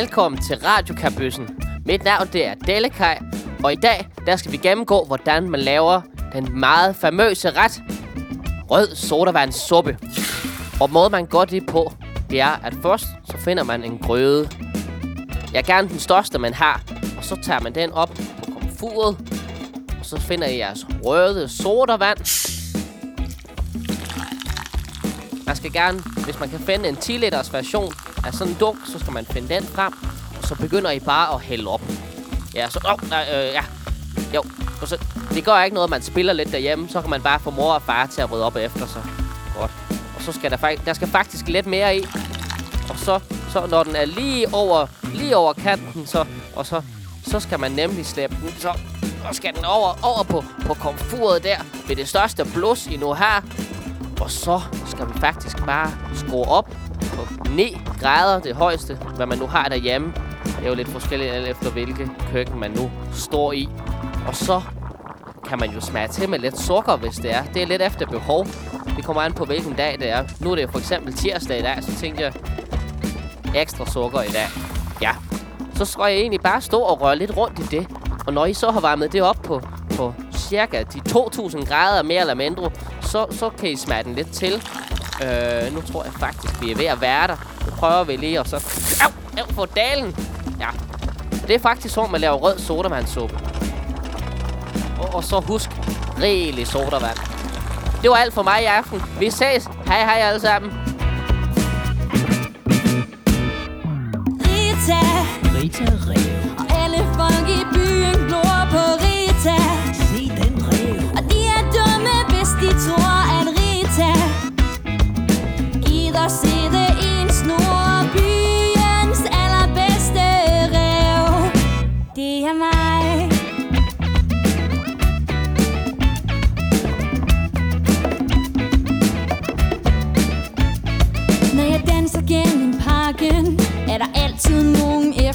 Velkommen til Radiokabøssen. Mit navn det er Dellekaj, og i dag der skal vi gennemgå, hvordan man laver den meget famøse ret rød sodavandssuppe. Og måden man gør det på, det er, at først så finder man en grøde. Jeg er gerne den største, man har. Og så tager man den op på komfuret. Og så finder I jeres røde sodavand. Skal gerne, hvis man kan finde en 10 liters version af sådan en dunk, så skal man finde den frem. Og så begynder I bare at hælde op. Ja, så... Oh, nej, øh, ja. Jo, og så, det gør ikke noget, man spiller lidt derhjemme. Så kan man bare få mor og far til at rydde op efter sig. Godt. Og så skal der, faktisk, der skal faktisk lidt mere i. Og så, så når den er lige over, lige over kanten, så, og så, så skal man nemlig slæbe den. Så og skal den over, over på, på komfuret der, ved det største blus, I nu har. Og så skal vi faktisk bare skrue op på 9 grader, det højeste, hvad man nu har derhjemme. Det er jo lidt forskelligt alt efter hvilke køkken man nu står i. Og så kan man jo smage til med lidt sukker, hvis det er. Det er lidt efter behov. Det kommer an på, hvilken dag det er. Nu er det for eksempel tirsdag i dag, så tænkte jeg ekstra sukker i dag. Ja, så skal jeg egentlig bare stå og røre lidt rundt i det. Og når I så har varmet det op på, på cirka de 2000 grader mere eller mindre, så, så kan I smage den lidt til. Øh, nu tror jeg faktisk, vi er ved at være der. Nu prøver vi lige, og så... Au! Au, for dalen! Ja. Det er faktisk sådan, man laver rød sodavandssuppe. Og, og så husk, rigelig sodavand. Det var alt for mig i aften. Vi ses. Hej hej alle sammen. Rita Rita Rev. Og alle folk i byen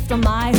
nogen efter